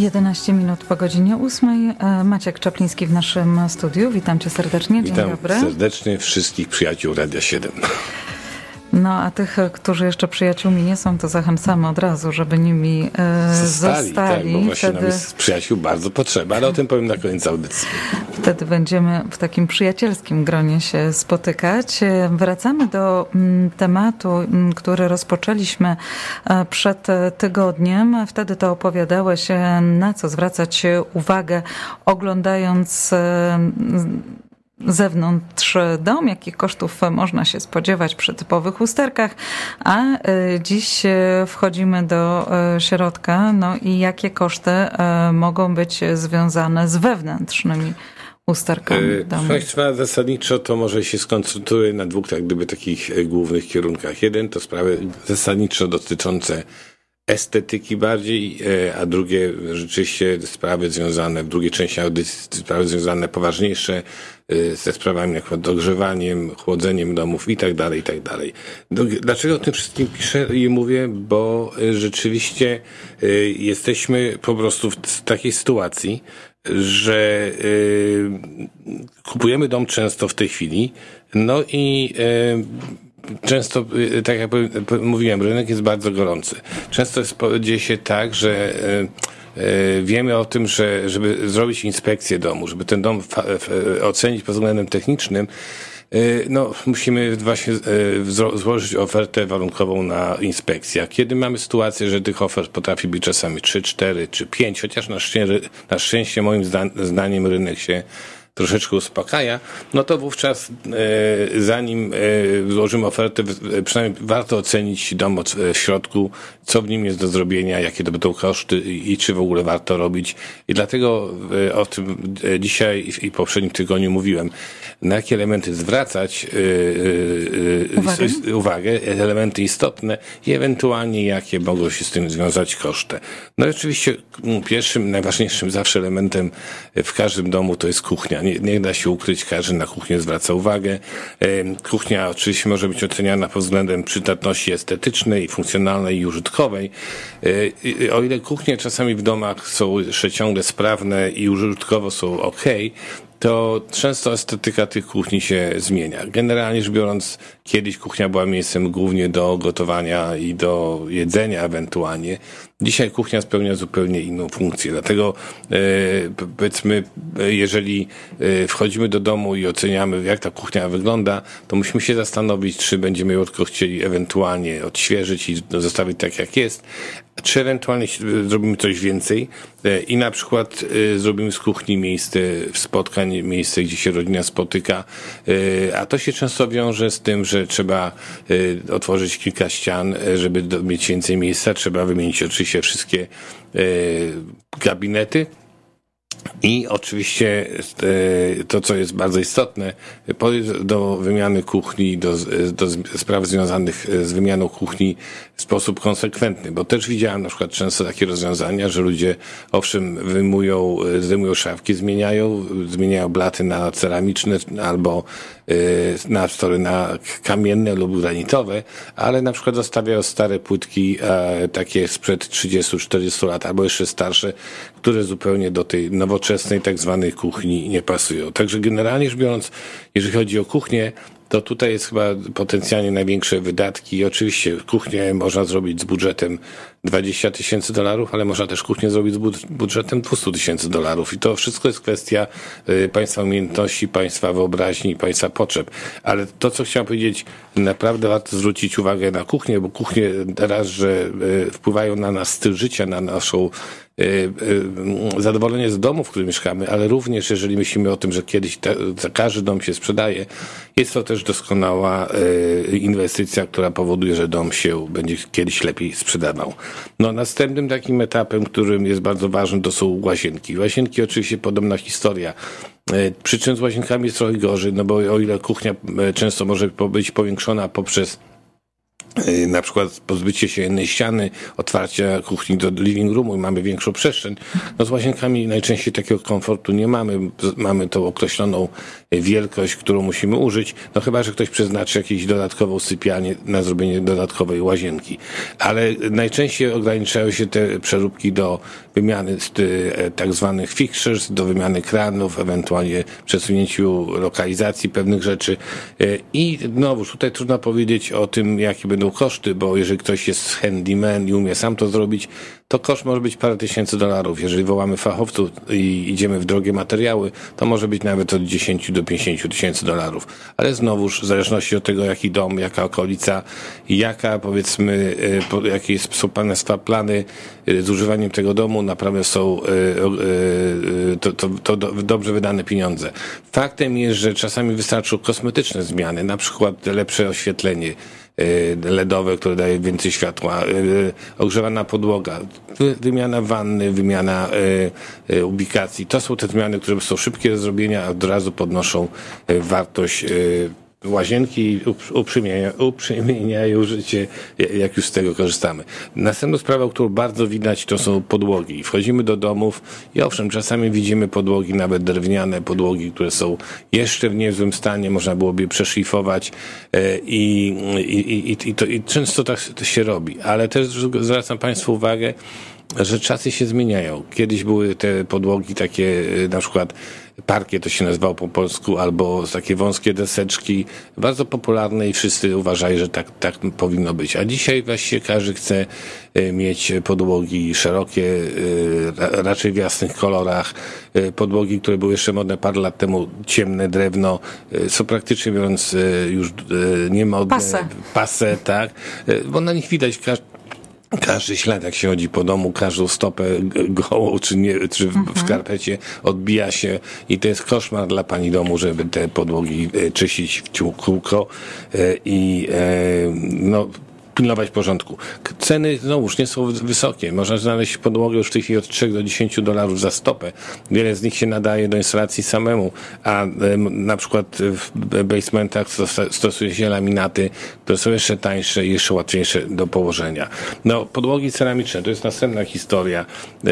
11 minut po godzinie 8. E, Maciek Czapliński w naszym studiu. Witam cię serdecznie. Dzień Witam dobry. serdecznie wszystkich przyjaciół Radia 7. No a tych, którzy jeszcze przyjaciółmi nie są, to zachęcamy od razu, żeby nimi e, Zostali, zostali. tak, bo właśnie Wtedy, nam jest przyjaciół bardzo potrzeba, ale o tym powiem na koniec audycji. wtedy będziemy w takim przyjacielskim gronie się spotykać. E, Wracamy do mm, tematu, mm, który rozpoczęliśmy e, przed e, tygodniem. Wtedy to opowiadałeś, e, na co zwracać uwagę, oglądając e, zewnątrz dom, jakich kosztów można się spodziewać przy typowych usterkach, a e, dziś e, wchodzimy do e, środka, no i jakie koszty mogą być związane z wewnętrznymi usterkami domu. Państwa, zasadniczo to może się skoncentruję na dwóch tak gdyby takich głównych kierunkach. Jeden to sprawy zasadniczo dotyczące estetyki bardziej, e, a drugie rzeczywiście sprawy związane, w drugiej części audycji sprawy związane poważniejsze e, ze sprawami jak dogrzewaniem, chłodzeniem domów i tak dalej, i tak dalej. Dlaczego o tym wszystkim piszę i mówię? Bo e, rzeczywiście jesteśmy po prostu w takiej sytuacji, że kupujemy dom często w tej chwili, no i często, y, tak jak mówiłem, rynek jest bardzo gorący. Często dzieje się tak, że y, y, wiemy o tym, że żeby zrobić inspekcję domu, żeby ten dom ocenić pod względem technicznym, y, no, musimy właśnie y, złożyć ofertę warunkową na inspekcję. Kiedy mamy sytuację, że tych ofert potrafi być czasami 3, 4 czy 5, chociaż na szczęście, na szczęście moim zda- zdaniem rynek się troszeczkę uspokaja, no to wówczas e, zanim e, złożymy ofertę, w- przynajmniej warto ocenić dom w środku, co w nim jest do zrobienia, jakie to będą koszty i, czy w ogóle warto robić. I dlatego e, o tym e, dzisiaj i- poprzednim tygodniu mówiłem, na jakie elementy zwracać e, e, e, Uwagę? uwagę, elementy istotne i ewentualnie jakie mogą się z tym związać koszty. No i oczywiście mm, pierwszym, najważniejszym zawsze elementem w każdym domu to jest kuchnia. Nie, nie da się ukryć, każdy na kuchnię zwraca uwagę. Kuchnia oczywiście może być oceniana pod względem przydatności estetycznej, funkcjonalnej i użytkowej. E, O ile kuchnie czasami w domach są jeszcze ciągle sprawne i użytkowo są ok, to często estetyka tych kuchni się zmienia. Generalnie rzecz biorąc, kiedyś kuchnia była miejscem głównie do gotowania i do jedzenia ewentualnie. Dzisiaj kuchnia spełnia zupełnie inną funkcję. Dlatego e, powiedzmy, e, jeżeli e, wchodzimy do domu i oceniamy, jak ta kuchnia wygląda, to musimy się zastanowić, czy będziemy ją tylko chcieli ewentualnie odświeżyć i zostawić tak, jak jest, czy ewentualnie zrobimy coś więcej i na przykład zrobimy z kuchni miejsce spotkań, miejsce, gdzie się rodzina spotyka, a to się często wiąże z tym, że trzeba otworzyć kilka ścian, żeby mieć więcej miejsca, trzeba wymienić oczywiście wszystkie e, gabinety, i oczywiście e, to, co jest bardzo istotne, do wymiany kuchni, do, do spraw związanych z wymianą kuchni w sposób konsekwentny, bo też widziałem na przykład często takie rozwiązania, że ludzie owszem wyjmują, e, zdejmują szafki, zmieniają, zmieniają blaty na ceramiczne albo e, na story na kamienne lub granitowe, ale na przykład zostawiają stare płytki e, takie sprzed 30-40 lat albo jeszcze starsze, które zupełnie do tej nowoczesnej tak zwanej kuchni nie pasują. Także generalnie rzecz biorąc, jeżeli chodzi o kuchnię, to tutaj jest chyba potencjalnie największe wydatki. Oczywiście kuchnię można zrobić z budżetem 20 tysięcy dolarów, ale można też kuchnię zrobić z bud- budżetem 200 tysięcy dolarów. I to wszystko jest kwestia y, państwa umiejętności, państwa wyobraźni, państwa potrzeb. Ale to, co chciałem powiedzieć, naprawdę warto zwrócić uwagę na kuchnię, bo kuchnie teraz, że y, wpływają na nasz styl życia, na naszą y, zadowolenie z domu, w którym mieszkamy, ale również jeżeli myślimy o tym, że kiedyś te, każdy dom się sprzedaje, jest to też doskonała inwestycja, która powoduje, że dom się będzie kiedyś lepiej sprzedawał. No, następnym takim etapem, którym jest bardzo ważny, to są łazienki. Łazienki oczywiście podobna historia. E, Przy czym z łazienkami jest trochę gorzej, no bo o ile kuchnia e, często może być powiększona poprzez na przykład pozbycie się jednej ściany, otwarcia kuchni do living roomu i mamy większą przestrzeń. No z łazienkami najczęściej takiego komfortu nie mamy. Mamy tą określoną wielkość, którą musimy użyć. No chyba, że ktoś przeznaczy jakąś dodatkową sypialnię na zrobienie dodatkowej łazienki. Ale najczęściej ograniczają się te przeróbki do wymiany e, tak zwanych fixtures, do wymiany kranów, ewentualnie przesunięciu lokalizacji pewnych rzeczy. E, I znowuż tutaj trudno powiedzieć o tym, jakie będą koszty, bo jeżeli ktoś jest handyman i umie sam to zrobić, to koszt może być parę tysięcy dolarów. Jeżeli wołamy fachowców i idziemy w drogie materiały, to może być nawet od 10 do 50 tysięcy dolarów. Ale znowuż, w zależności od tego, jaki dom, jaka okolica, jaka powiedzmy, e, jakie są państwa plany e, z używaniem tego domu, naprawdę są e, to, to, to dobrze wydane pieniądze. Faktem jest, że czasami wystarczą kosmetyczne zmiany, na przykład lepsze oświetlenie, Y, LEDowe, które daje więcej światła, y, ogrzewana podłoga, wymiana wanny, wymiana y, ubikacji. To są te zmiany, które są szybkie do zrobienia, a od razu podnoszą wartość łazienki uprzymieniają, życie, jak już z tego korzystamy. Następną sprawą, którą bardzo widać, to są podłogi. Wchodzimy do domów i owszem, czasami widzimy podłogi, nawet drewniane podłogi, które są jeszcze w niezłym stanie, można byłoby je przeszlifować e, i, i, i, i, to, i często tak się robi. Ale też zwracam Państwu uwagę, że czasy się zmieniają. Kiedyś były te podłogi takie, e, na przykład parkie to się nazywało po polsku, albo takie wąskie deseczki, bardzo popularne i wszyscy uważają, że tak, tak powinno być. A dzisiaj właściwie każdy chce e, mieć podłogi szerokie, e, raczej w jasnych kolorach, podłogi, które były jeszcze modne parę lat temu, ciemne drewno, są praktycznie mówiąc już nie modne. Pase. Pase, tak. Bo na nich widać każdy ślad, jak się chodzi po domu, każdą stopę gołą czy, nie, czy w, mhm. w skarpecie odbija się i to jest koszmar dla pani domu, żeby te podłogi e, czyścić w kółko e, i e, no, pilnować porządku. Ceny znowuż nie są wysokie. Można znaleźć podłogę już w tej chwili od 3 do 10 dolarów za stopę. Wiele z nich się nadaje do instalacji samemu, a na przykład w basementach stosuje się laminaty, które są jeszcze tańsze i jeszcze łatwiejsze do położenia. No, podłogi ceramiczne to jest następna historia. E,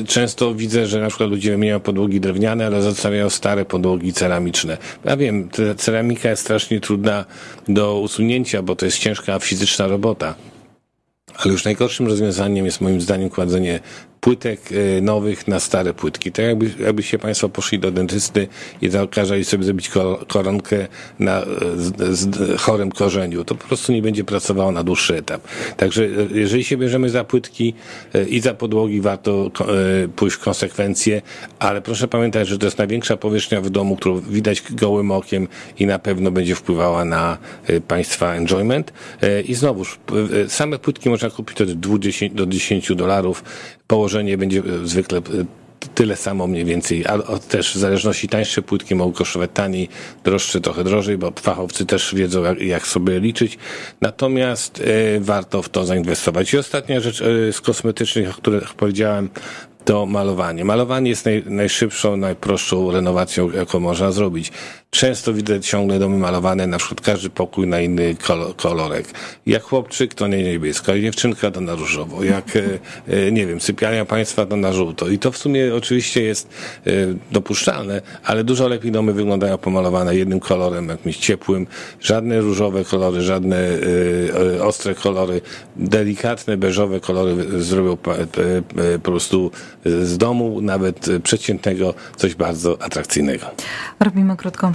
e, często widzę, że na przykład ludzie wymieniają podłogi drewniane, ale zostawiają stare podłogi ceramiczne. Ja wiem, ceramika jest strasznie trudna do usunięcia, bo to jest ciężka fizyczna robota. Ale już najgorszym rozwiązaniem jest moim zdaniem kładzenie płytek e, nowych na stare płytki. Tak jakby, jakbyście Państwo poszli do dentysty i zakazali sobie zrobić koronkę na e, z, z chorym korzeniu. To po prostu nie będzie pracowało na dłuższy etap. Także e, jeżeli się bierzemy za płytki i za podłogi, warto pójść w konsekwencje, ale proszę pamiętać, że to jest największa powierzchnia w domu, którą widać gołym okiem i na pewno będzie wpływała na Państwa enjoyment. I znowuż, same płytki można kupić od 20 do 10 dolarów. Położenie będzie e, zwykle e, tyle samo mniej więcej, ale też w zależności tańsze płytki mogą kosztować taniej, droższe trochę drożej, bo fachowcy też wiedzą jak, jak sobie liczyć. Natomiast e, warto w to zainwestować. I ostatnia rzecz e, z kosmetycznych, o których powiedziałem, to malowanie. Malowanie jest naj, najszybszą, najprostszą renowacją, jaką można zrobić. Często widzę ciągle domy malowane, na przykład każdy pokój na inny kolor, kolorek. Jak chłopczyk to na niebiesko, jak dziewczynka to na różowo, jak, e, e, nie wiem, sypialnia państwa to na żółto. I to w sumie oczywiście jest e, dopuszczalne, ale dużo lepiej domy wyglądają pomalowane jednym kolorem, jakimś ciepłym. Żadne różowe kolory, żadne ostre kolory, delikatne, beżowe kolory zrobią po prostu z domu, nawet przeciętnego, coś bardzo atrakcyjnego. Robimy krótką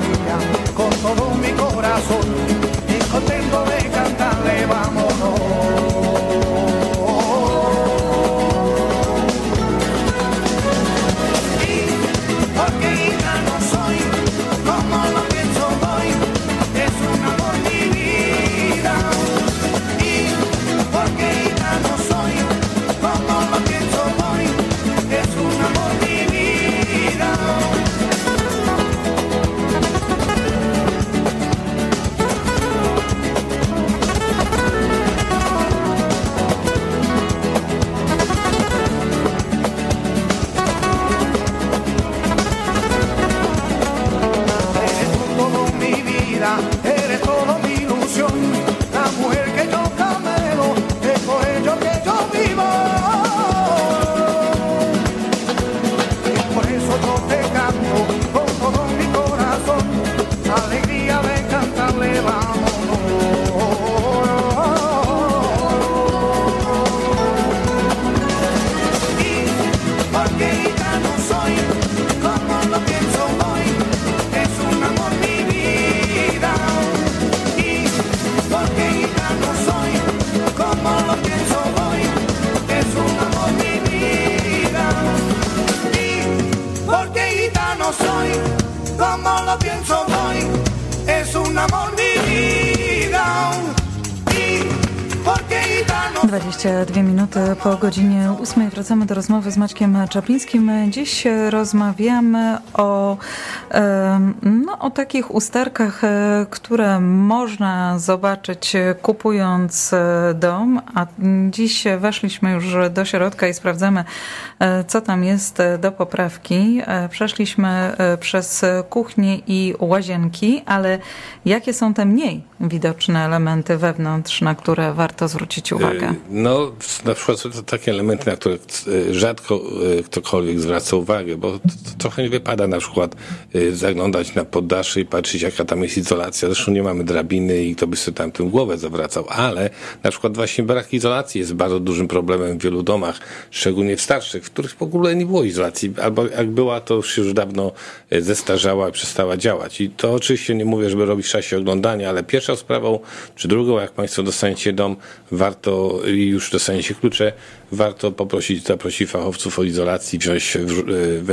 22 minuty po godzinie 8 wracamy do rozmowy z Maćkiem Czaplińskim. Dziś rozmawiamy o, no, o takich usterkach, e, które można zobaczyć kupując e, dom, a dziś weszliśmy już do środka i sprawdzamy, e, co tam jest do poprawki. Przeszliśmy przez kuchnię i łazienki, ale jakie są te mniej widoczne elementy wewnątrz, na które warto zwrócić uwagę? No, na przykład są to takie elementy, na które e, rzadko e, ktokolwiek zwraca uwagę, bo to, trochę nie wypada na przykład e, zaglądać na poddasze i patrzeć, jaka tam jest izolacja. Zresztą nie mamy drabiny i to by sobie tam tym głowę zawracał, ale na przykład właśnie brak izolacji jest bardzo dużym problemem w wielu domach, szczególnie w starszych, w których w ogóle nie było izolacji, albo jak była, to już już dawno zestarzała i przestała działać. I to oczywiście nie mówię, żeby robić w czasie oglądania, ale pierwszą sprawą, czy drugą, jak Państwo dostaniecie dom, warto i już dostaniecie klucze, warto poprosić, zaprosić fachowców o izolacji, wziąć,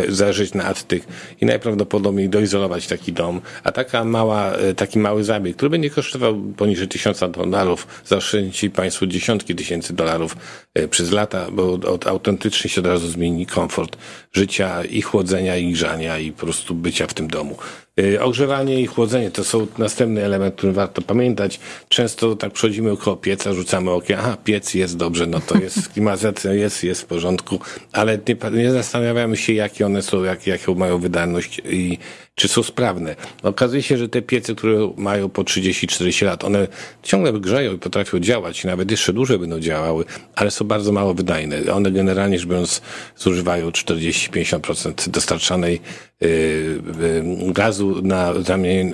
zależeć na tych i najprawdopodobniej doizolować taki dom. A taka mała, e, taki mały zabieg, który będzie kosztował poniżej tysiąca dolarów, zaoszczędzi Państwu dziesiątki tysięcy dolarów e, przez lata, bo autentycznie się od razu zmieni komfort życia i chłodzenia, i grzania, i po prostu bycia w tym domu. E, ogrzewanie i chłodzenie to są następny element, który warto pamiętać. Często tak przechodzimy około pieca, rzucamy okiem, aha, piec jest dobrze, no to jest klimatyzacja, jest, jest w porządku, ale nie, nie zastanawiamy się, jakie one są, jak, jaką mają wydajność i czy są sprawne. Okazuje się, że te piece, które mają po 30-40 lat, one ciągle grzeją i potrafią działać i nawet jeszcze dłużej będą działały, ale są bardzo mało wydajne. One generalnie rzecz biorąc zużywają 40-50% dostarczanej yy, gazu na,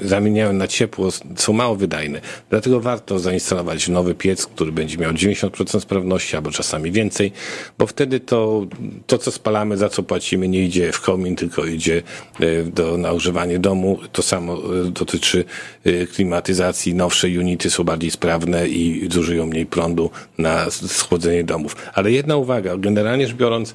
zamieniają na ciepło, są mało wydajne. Dlatego warto zainstalować nowy piec, który będzie miał 90% sprawności albo czasami więcej, bo wtedy to, to co spalamy, za co płacimy, nie idzie w komin, tylko idzie yy, do, na używanie ogrzewanie domu. To samo e, dotyczy e, klimatyzacji. Nowsze unity są bardziej sprawne i zużyją mniej prądu na schłodzenie domów. Ale jedna uwaga, generalnie rzecz biorąc,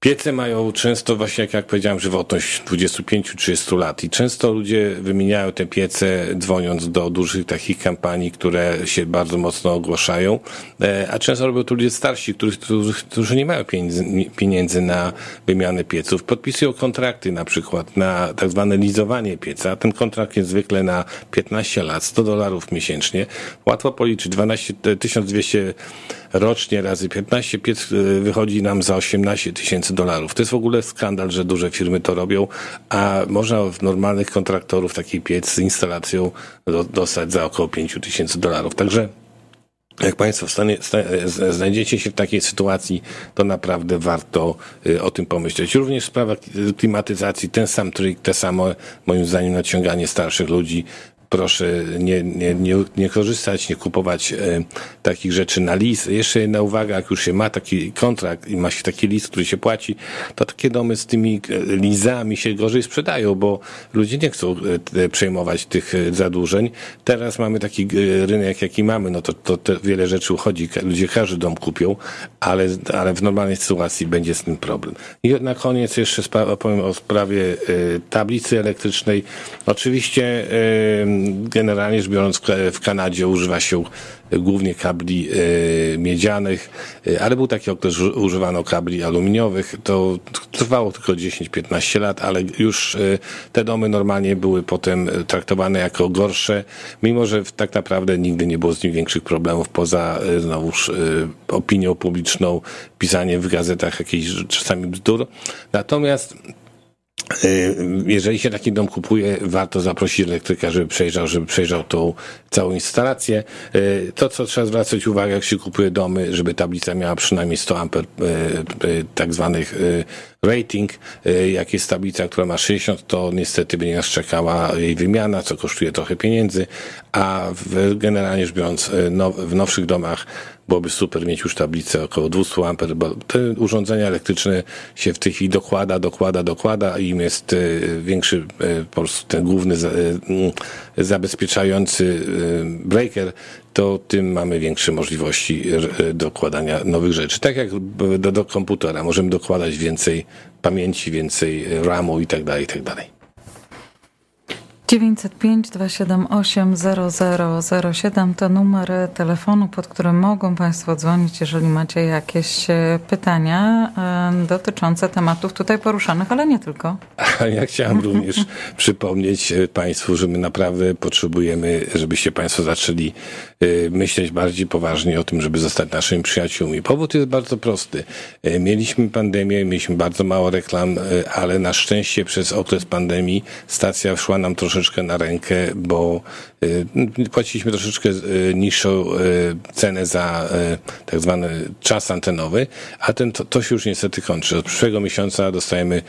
Piece mają często, właśnie jak, jak powiedziałem, żywotność 25-30 lat i często ludzie wymieniają te piece dzwoniąc do dużych takich kampanii, które się bardzo mocno ogłaszają, e, a często robią to ludzie starsi, którzy, którzy nie mają pieniędzy, na wymianę pieców. Podpisują kontrakty na przykład na tak zwane lizowanie pieca. Ten kontrakt jest zwykle na 15 lat, 100 dolarów miesięcznie. Łatwo policzyć, 12, 1200 rocznie razy 15 piec e, wychodzi nam za 18 tysięcy dolarów. To jest w ogóle skandal, że duże firmy to robią, a można w normalnych kontraktorów taki piec z instalacją dostać za około 5 tysięcy dolarów. Także jak Państwo stanie, znajdziecie się w takiej sytuacji, to naprawdę warto y, o tym pomyśleć. Również sprawa klimatyzacji, ten sam trik, te samo, moim zdaniem, naciąganie starszych ludzi proszę nie, nie, nie, nie korzystać, nie kupować e, takich rzeczy na list. Jeszcze jedna uwaga, jak już się ma taki kontrakt i ma się taki list, który się płaci, to takie domy z tymi e, lizami się gorzej sprzedają, bo ludzie nie chcą e, przejmować tych e, zadłużeń. Teraz mamy taki e, rynek, jaki mamy, no to, to wiele rzeczy uchodzi, ludzie każdy dom kupią, ale, ale w normalnej sytuacji będzie z tym problem. I na koniec jeszcze opowiem o sprawie e, tablicy elektrycznej. Oczywiście generalnie rzecz biorąc w Kanadzie używa się głównie kabli e, miedzianych, e, ale był taki okres, że używano kabli aluminiowych. To trwało tylko 10-15 lat, ale już e, te domy normalnie były potem traktowane jako gorsze, mimo że tak naprawdę nigdy nie było z nim większych problemów poza znowuż opinią publiczną, pisaniem w gazetach jakichś czasami bzdur. Natomiast jeżeli się taki dom kupuje, warto zaprosić elektryka, żeby przejrzał, żeby przejrzał tą całą instalację. Y, to, co trzeba zwracać uwagę, jak się kupuje domy, żeby tablica miała przynajmniej 100 amper y, tak zwanych rating. Jak jest tablica, która ma 60, to niestety będzie nas czekała jej wymiana, co kosztuje trochę pieniędzy, a w, generalnie rzecz biorąc w nowszych domach byłoby super mieć już tablicę około 200 amper, bo te urządzenia elektryczne się w tej chwili dokłada, dokłada, dokłada i im jest e, większy po prostu ten główny e, zabezpieczający breaker, to tym mamy większe możliwości dokładania nowych rzeczy. Tak jak do, do komputera możemy dokładać więcej pamięci, więcej RAMu i tak dalej, i tak dalej. 905 278 0007 to numer telefonu, pod którym mogą Państwo dzwonić, jeżeli macie jakieś e, pytania e, dotyczące tematów tutaj poruszanych, ale nie tylko. Ja chciałem również przypomnieć e, Państwu, że my naprawdę potrzebujemy, żebyście Państwo zaczęli myśleć bardziej poważnie o tym, żeby zostać naszymi przyjaciółmi. Powód jest bardzo prosty. Mieliśmy pandemię, mieliśmy bardzo mało reklam, ale na szczęście przez okres pandemii stacja szła nam troszeczkę na rękę, bo płaciliśmy troszeczkę niższą cenę za tak zwany czas antenowy, a ten, to, to się już niestety kończy. Od przyszłego miesiąca dostajemy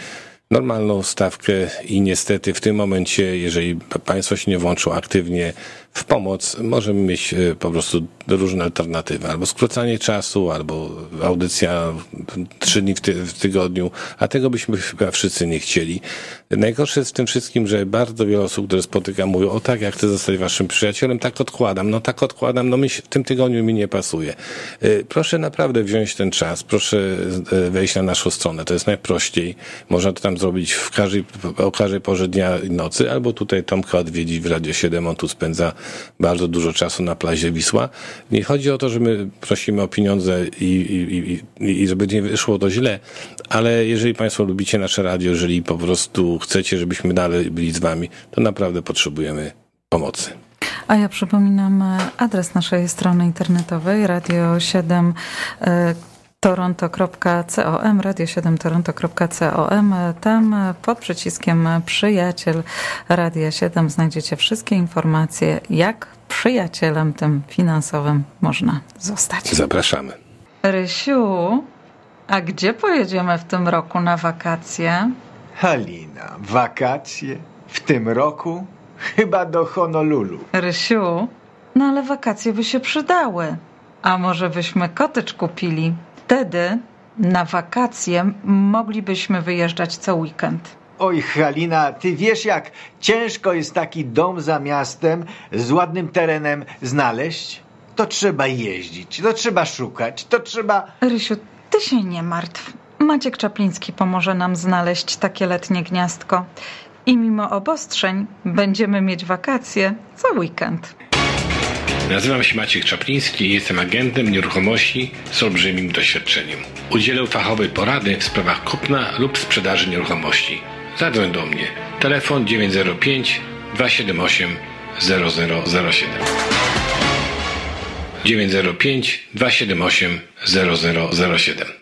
normalną stawkę i niestety w tym momencie, jeżeli państwo się nie włączą aktywnie w pomoc, możemy mieć po prostu różne alternatywy. Albo skrócanie czasu, albo audycja trzy dni w, ty w tygodniu, a tego byśmy chyba wszyscy nie chcieli. Najgorsze jest w tym wszystkim, że bardzo wiele osób, które spotykam, mówią, o tak, jak chcę zostać waszym przyjacielem, tak odkładam, no tak odkładam, no mi w tym tygodniu mi nie pasuje. Y, proszę naprawdę wziąć ten czas, proszę y, wejść na naszą stronę, to jest najprościej. Można to tam zrobić w każdej, o każdej porze dnia i nocy, albo tutaj Tomka odwiedzić w Radio 7, on tu spędza bardzo dużo czasu na plazie Wisła. Nie chodzi o to, że my prosimy o pieniądze i, i, i, i żeby nie wyszło to źle, ale jeżeli Państwo lubicie nasze radio, jeżeli po prostu chcecie, żebyśmy dalej byli z Wami, to naprawdę potrzebujemy pomocy. A ja przypominam e, adres naszej strony internetowej radio 7 toronto.com, radio7toronto.com. Tam pod przyciskiem przyjaciel Radia 7 znajdziecie wszystkie informacje, jak przyjacielem tym finansowym można zostać. Zapraszamy. Rysiu, a gdzie pojedziemy w tym roku na wakacje? Halina, wakacje? W tym roku? Chyba do Honolulu. Rysiu, no ale wakacje by się przydały. A może byśmy kotycz kupili? Wtedy na wakacje moglibyśmy wyjeżdżać co weekend. Oj, Halina, ty wiesz, jak ciężko jest taki dom za miastem z ładnym terenem znaleźć? To trzeba jeździć, to trzeba szukać, to trzeba. Rysiu, ty się nie martw. Maciek Czapliński pomoże nam znaleźć takie letnie gniazdko. I mimo obostrzeń będziemy mieć wakacje co weekend. Nazywam się Maciek Czapliński i jestem agentem nieruchomości z olbrzymim doświadczeniem. Udzielę fachowej porady w sprawach kupna lub sprzedaży nieruchomości. Zadzwoń do mnie. Telefon 905 278 0007. 905 278 0007.